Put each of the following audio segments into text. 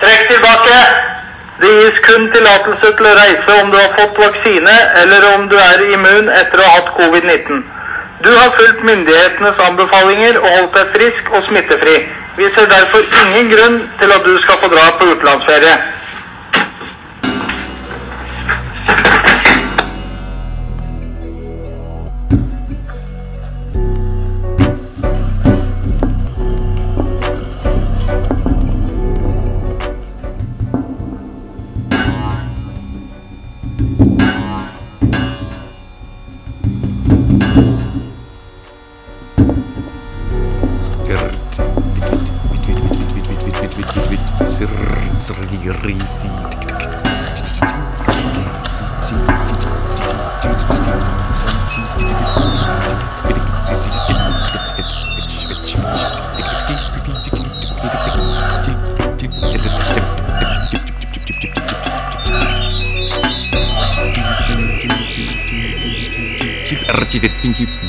Trekk tilbake. Det gis kun tillatelse til å reise om du har fått vaksine eller om du er immun etter å ha hatt covid-19. Du har fulgt myndighetenes anbefalinger og holdt deg frisk og smittefri. Vi ser derfor ingen grunn til at du skal få dra på utenlandsferie. racy.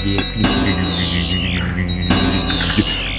Yeah.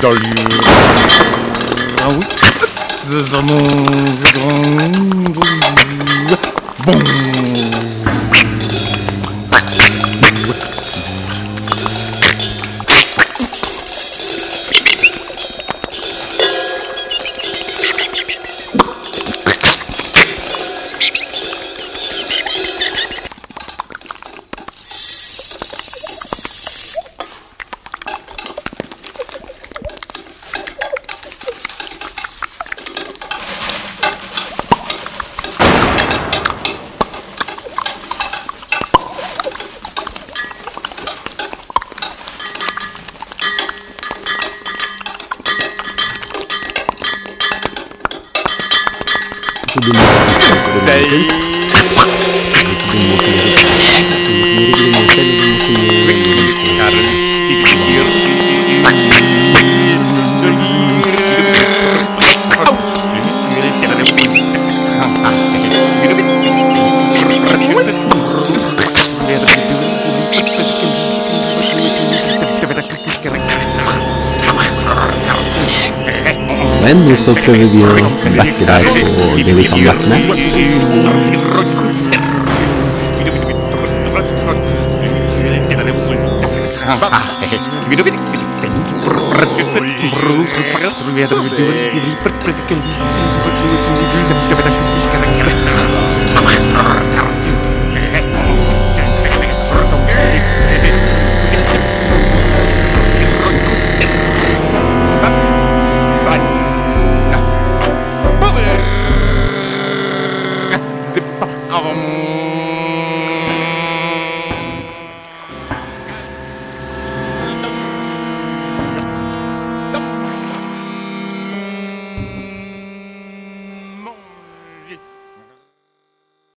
Dolly. Ah oui. boom, boom. Salut. Men så prøver vi å backe deg på det vi kan backe med.